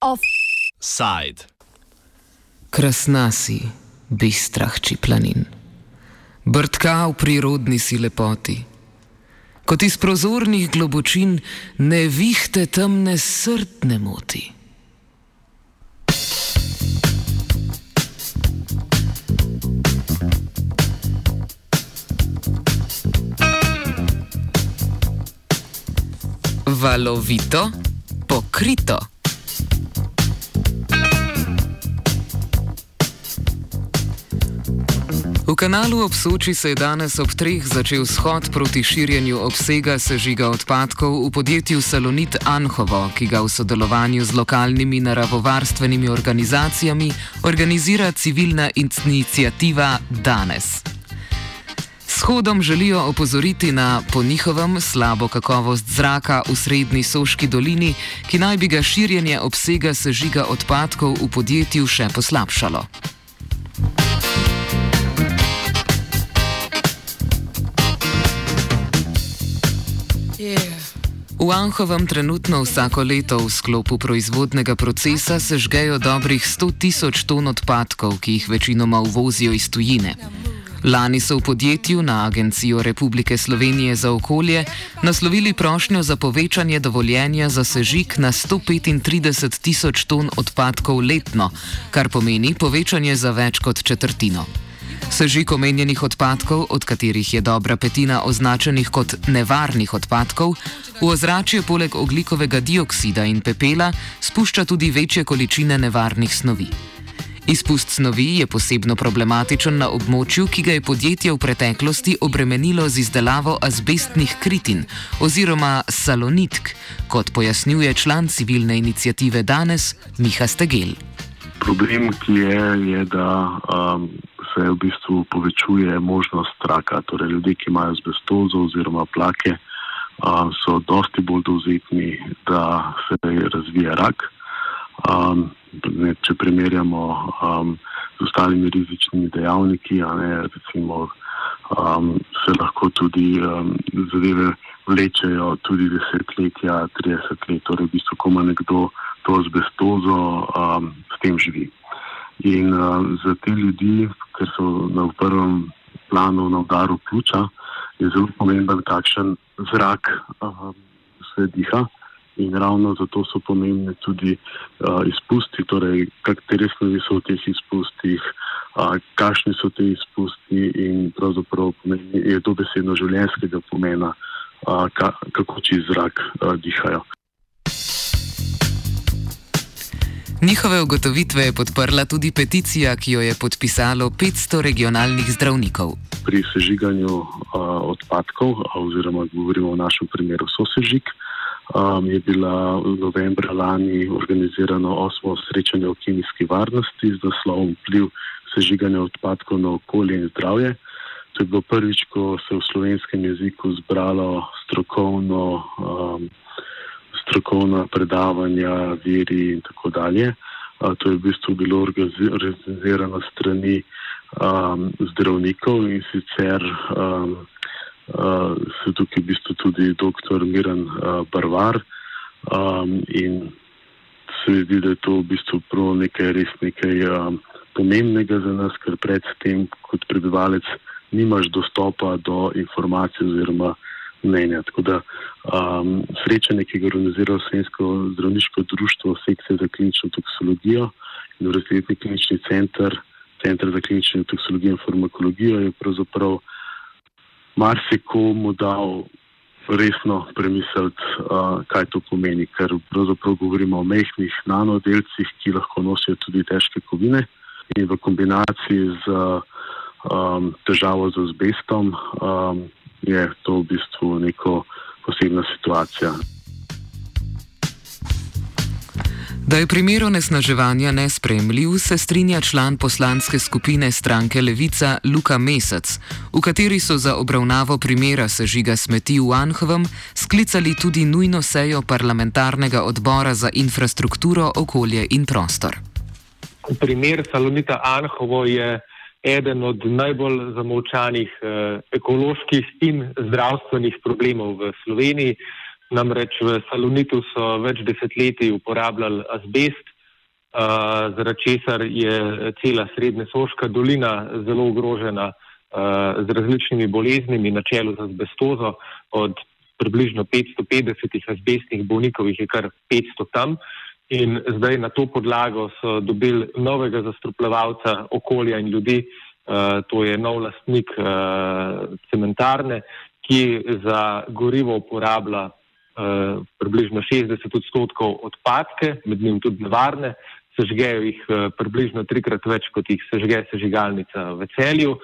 Offside. Krasna si, bistra hči planin. Brtka v prirodni si lepoti. Kot iz prozornih globočin nevihte temne srtne moti. Valovito, pokrito. V kanalu ob Soči se je danes ob treh začel shod proti širjenju obsega sežiga odpadkov v podjetju Salonit Anhovo, ki ga v sodelovanju z lokalnimi naravovarstvenimi organizacijami organizira civilna inicijativa Danes. Shodom želijo opozoriti na po njihovem slabo kakovost zraka v srednji Soški dolini, ki naj bi ga širjenje obsega sežiga odpadkov v podjetju še poslabšalo. V Anhovem trenutno vsako leto v sklopu proizvodnega procesa sežgejo dobrih 100 tisoč ton odpadkov, ki jih večinoma uvozijo iz tujine. Lani so v podjetju na Agencijo Republike Slovenije za okolje naslovili prošnjo za povečanje dovoljenja za sežig na 135 tisoč ton odpadkov letno, kar pomeni povečanje za več kot četrtino. Sežig omenjenih odpadkov, od katerih je dobra petina označenih kot nevarnih odpadkov, v ozračje poleg oglikovega dioksida in pepela spušča tudi večje količine nevarnih snovi. Izpust snovi je posebno problematičen na območju, ki ga je podjetje v preteklosti obremenilo z izdelavo azbestnih kritin oziroma salonitk, kot pojasnjuje član civilne inicijative danes Miha Stegel. Problem, ki je, je da um, se v bistvu povečuje možnost raka. Torej, ljudje, ki imajo azbestozo oziroma plake, um, so dosti bolj dovzetni, da se razvije rak. Um, ne, če primerjamo um, z ostalimi rizičnimi dejavniki, ne, recimo, um, se lahko tudi um, zadeve vlečejo tudi desetletja, 30 let, torej v bistvu, ko ima nekdo to azbestozo, um, s tem živi. In uh, za te ljudi, ker so na prvem planu na udaru pljuča, je zelo pomemben, kakšen zrak uh, se diha. In ravno zato so pomembne tudi uh, izpusti, torej katere snovi so v teh izpustih, uh, kakšni so te izpusti in pravzaprav pomeni, je to besedno življenjskega pomena, uh, ka, kako čist zrak uh, dihajo. Njihove ugotovitve je podprla tudi peticija, ki jo je podpisalo 500 regionalnih zdravnikov. Pri sežiganju uh, odpadkov, oziroma govorimo o našem primeru sosežig, um, je bila novembra lani organizirano osmo srečanje o kemijski varnosti z naslovom Vpliv sežiganja odpadkov na okolje in zdravje. To je bilo prvič, ko se je v slovenskem jeziku zbralo strokovno. Um, strokovna predavanja, veri in tako dalje. To je v bistvu bilo organizirano strani um, zdravnikov in sicer um, uh, se tukaj v bistvu tudi dr. Miran uh, Barvar um, in se mi zdi, da je to v bistvu prav nekaj res nekaj um, pomembnega za nas, ker predtem kot prebivalec nimaš dostopa do informacij oziroma mnenja. Tako da um, srečanje, ki ga organizira Slovensko zdravniško društvo, sekcija za klinično toksologijo in Univerzitetni klinični center, center za klinično toksologijo in farmakologijo, je pravzaprav marsikomu dal resno premisliti, uh, kaj to pomeni, ker pravzaprav govorimo o mehkih nanodelcih, ki lahko nosijo tudi težke kovine in v kombinaciji z um, težavo z azbestom. Um, je to v bistvu neko posebna situacija. Da je primer onesnaževanja nespremljiv, se strinja član poslanske skupine stranke Levica Luka Mesec, v kateri so za obravnavo primera sežiga smeti v Anhovem sklicali tudi nujno sejo parlamentarnega odbora za infrastrukturo, okolje in prostor. Primer Salonita Anhovo je eden od najbolj zamovčanih eh, ekoloških in zdravstvenih problemov v Sloveniji. Namreč v Salonitu so več desetletij uporabljali azbest, uh, zaradi česar je cela srednja Soška dolina zelo ogrožena uh, z različnimi boleznimi, na čelu z azbestozo. Od približno 550 azbestnih bolnikov jih je kar 500 tam. In zdaj na to podlago so dobili novega zastrupljevalca okolja in ljudi, uh, to je nov lastnik uh, cementarne, ki za gorivo uporablja uh, približno 60 odstotkov odpadke, med njim tudi nevarne, sežgejo jih uh, približno trikrat več, kot jih sežge sežigalnica v celju.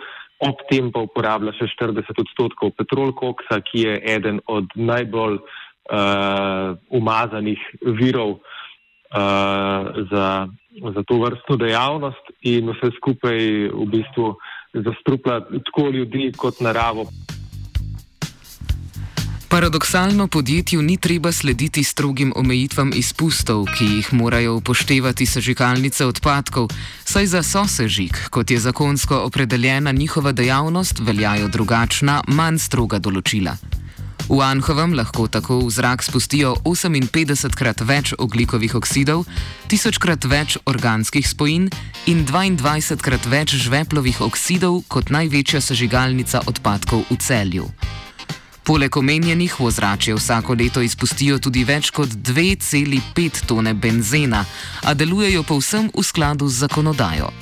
Ob tem pa uporablja še 40 odstotkov petrolkoksa, ki je eden od najbolj uh, umazanih virov uh, za, za to vrstno dejavnost in vse skupaj v bistvu zastrupla tako ljudi kot naravo. Paradoksalno podjetju ni treba slediti strogim omejitvam izpustov, ki jih morajo upoštevati sežigalnice odpadkov, saj za sosežig, kot je zakonsko opredeljena njihova dejavnost, veljajo drugačna, manj stroga določila. V Anhovem lahko tako v zrak spustijo 58 krat več oglikovih oksidov, 1000 krat več organskih spojin in 22 krat več žveplovih oksidov kot največja sežigalnica odpadkov v celju. Poleg omenjenih v ozračje vsako leto izpustijo tudi več kot 2,5 tone benzena, a delujejo povsem v skladu z zakonodajo.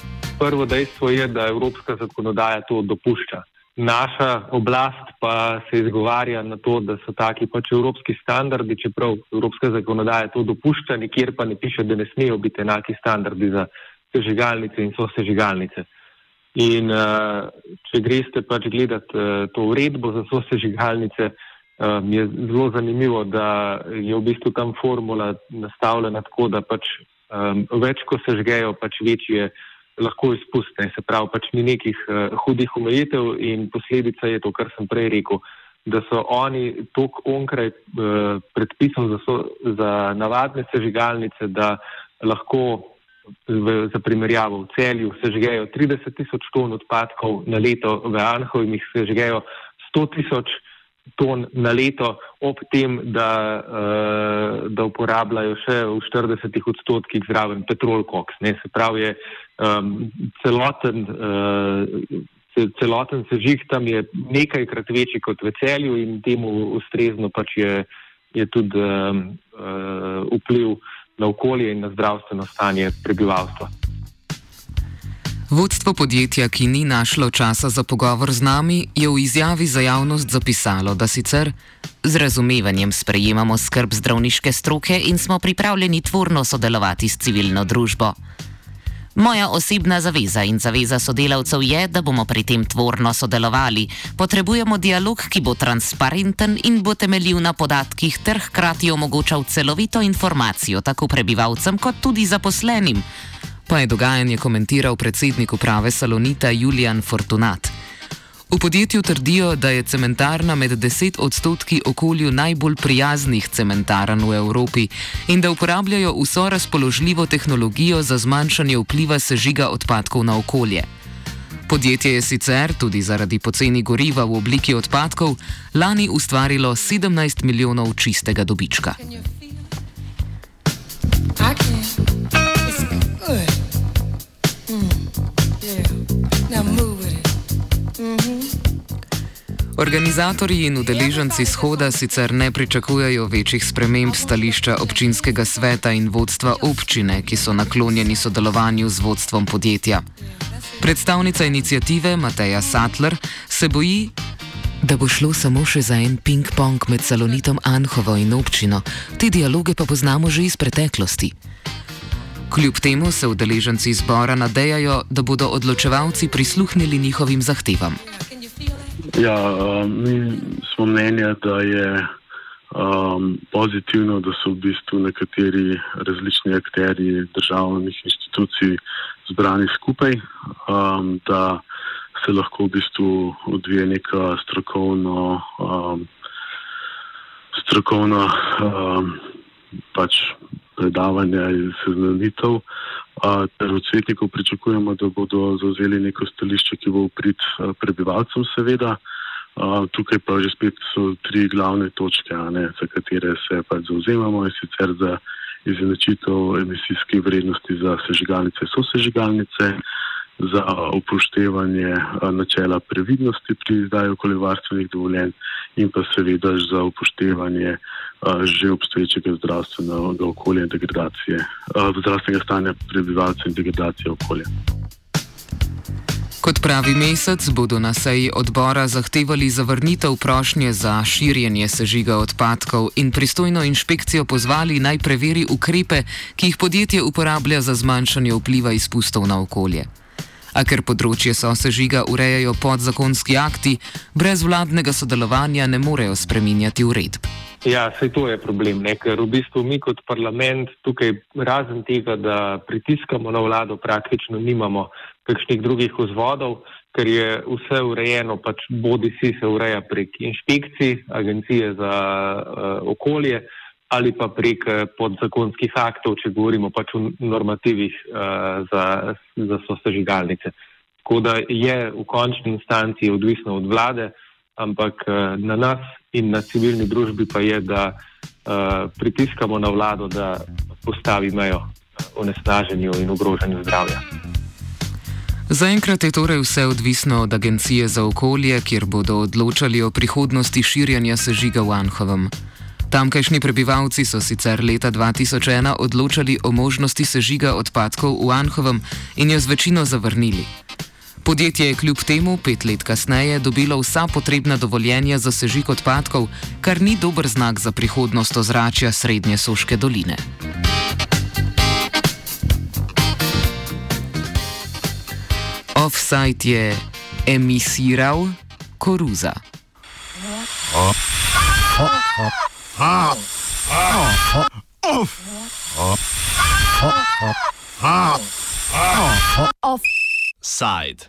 Prvo dejstvo je, da evropska zakonodaja to dopušča. Naša oblast pa se izgovarja na to, da so taki pač evropski standardi, čeprav evropska zakonodaja to dopušča, nikjer pa ne piše, da ne smejo biti enaki standardi za sežigalnice in so sežigalnice. In uh, če greste pač gledati uh, to uredbo za so sežigalnice, um, je zelo zanimivo, da je v bistvu tam formula nastavljena tako, da pač um, več, ko sežgejo, pač večje lahko izpustne. Se pravi, pač ni nekih uh, hudih omejitev in posledica je to, kar sem prej rekel, da so oni tok onkraj uh, predpisov za, so, za navadne sežigalnice, da lahko v, za primerjavo v celju sežgejo 30 tisoč ton odpadkov na leto, v Anhovih jih sežgejo 100 tisoč ton na leto, ob tem, da, uh, da uporabljajo še v 40 odstotkih zraven petrol koks. Ne, se pravi, je um, celoten, uh, celoten sežig tam je nekajkrat večji kot v celju in temu ustrezno pač je, je tudi um, uh, vpliv na okolje in na zdravstveno stanje prebivalstva. Vodstvo podjetja, ki ni našlo časa za pogovor z nami, je v izjavi za javnost zapisalo, da sicer z razumevanjem sprejemamo skrb zdravniške stroke in smo pripravljeni tvorno sodelovati s civilno družbo. Moja osebna zaveza in zaveza sodelavcev je, da bomo pri tem tvorno sodelovali. Potrebujemo dialog, ki bo transparenten in bo temeljil na podatkih ter hkrati omogočal celovito informacijo tako prebivalcem kot tudi zaposlenim pa je dogajanje komentiral predsednik uprave Salonita Julian Fortunat. V podjetju trdijo, da je cementarna med 10 odstotki okolju najbolj prijaznih cementarn v Evropi in da uporabljajo vso razpoložljivo tehnologijo za zmanjšanje vpliva sežiga odpadkov na okolje. Podjetje je sicer tudi zaradi poceni goriva v obliki odpadkov lani ustvarilo 17 milijonov čistega dobička. Organizatorji in udeleženci shoda sicer ne pričakujejo večjih sprememb stališča občinskega sveta in vodstva občine, ki so naklonjeni sodelovanju z vodstvom podjetja. Predstavnica inicijative Mateja Sattler se boji, da bo šlo samo še za en ping-pong med Salonitom Anhovo in občino. Te dialoge pa poznamo že iz preteklosti. Kljub temu se udeleženci zbora nadejajo, da bodo odločevalci prisluhnili njihovim zahtevam. Ja, um, mi smo mnenja, da je um, pozitivno, da so v bistvu nekateri različni akteri državnih institucij zbrani skupaj, um, da se lahko v bistvu odvije neka strokovno, um, strokovno um, pač predavanja in seznanitev. ter od svetnikov pričakujemo, da bodo zauzeli neko stališče, ki bo uprit prebivalcem, seveda. Tukaj pa že spet so tri glavne točke, ne, za katere se pač zauzemamo in sicer za izenačitev emisijskih vrednosti za sežigalnice in sosežigalnice, za upoštevanje načela previdnosti pri izdaji okoljevarstvenih dovoljenj in pa seveda za upoštevanje že obstoječega zdravstvenega okolja in degradacije, zdravstvenega stanja prebivalcev in degradacije okolja. Kot pravi mesec, bodo na seji odbora zahtevali zavrnitev prošnje za širjenje sežiga odpadkov in pristojno inšpekcijo pozvali naj preveri ukrepe, ki jih podjetje uporablja za zmanjšanje vpliva izpustov na okolje. A ker področje sosežiga urejajo podzakonski akti, brez vladnega sodelovanja ne morejo spreminjati uredb. Ja, se to je problem, ne? ker v bistvu mi kot parlament tukaj razen tega, da pritiskamo na vlado, praktično nimamo kakšnih drugih vzvodov, ker je vse urejeno, pač bodi si se ureja prek inšpekcij, agencije za uh, okolje ali pa prek eh, podzakonskih aktov, če govorimo pač o normativih uh, za, za sosežigalnice. Tako da je v končni instanci odvisno od vlade, ampak uh, na nas in na civilni družbi pa je, da uh, pritiskamo na vlado, da postavi mejo onesnaženju in ogrožanju zdravja. Zaenkrat je torej vse odvisno od Agencije za okolje, kjer bodo odločali o prihodnosti širjanja sežiga v Anhovem. Tamkajšnji prebivalci so sicer leta 2001 odločali o možnosti sežiga odpadkov v Anhovem in jo z večino zavrnili. Podjetje je kljub temu pet let kasneje dobilo vsa potrebna dovoljenja za sežig odpadkov, kar ni dober znak za prihodnost ozračja Srednje Soške doline. Offside je emisiral koruza. Offside.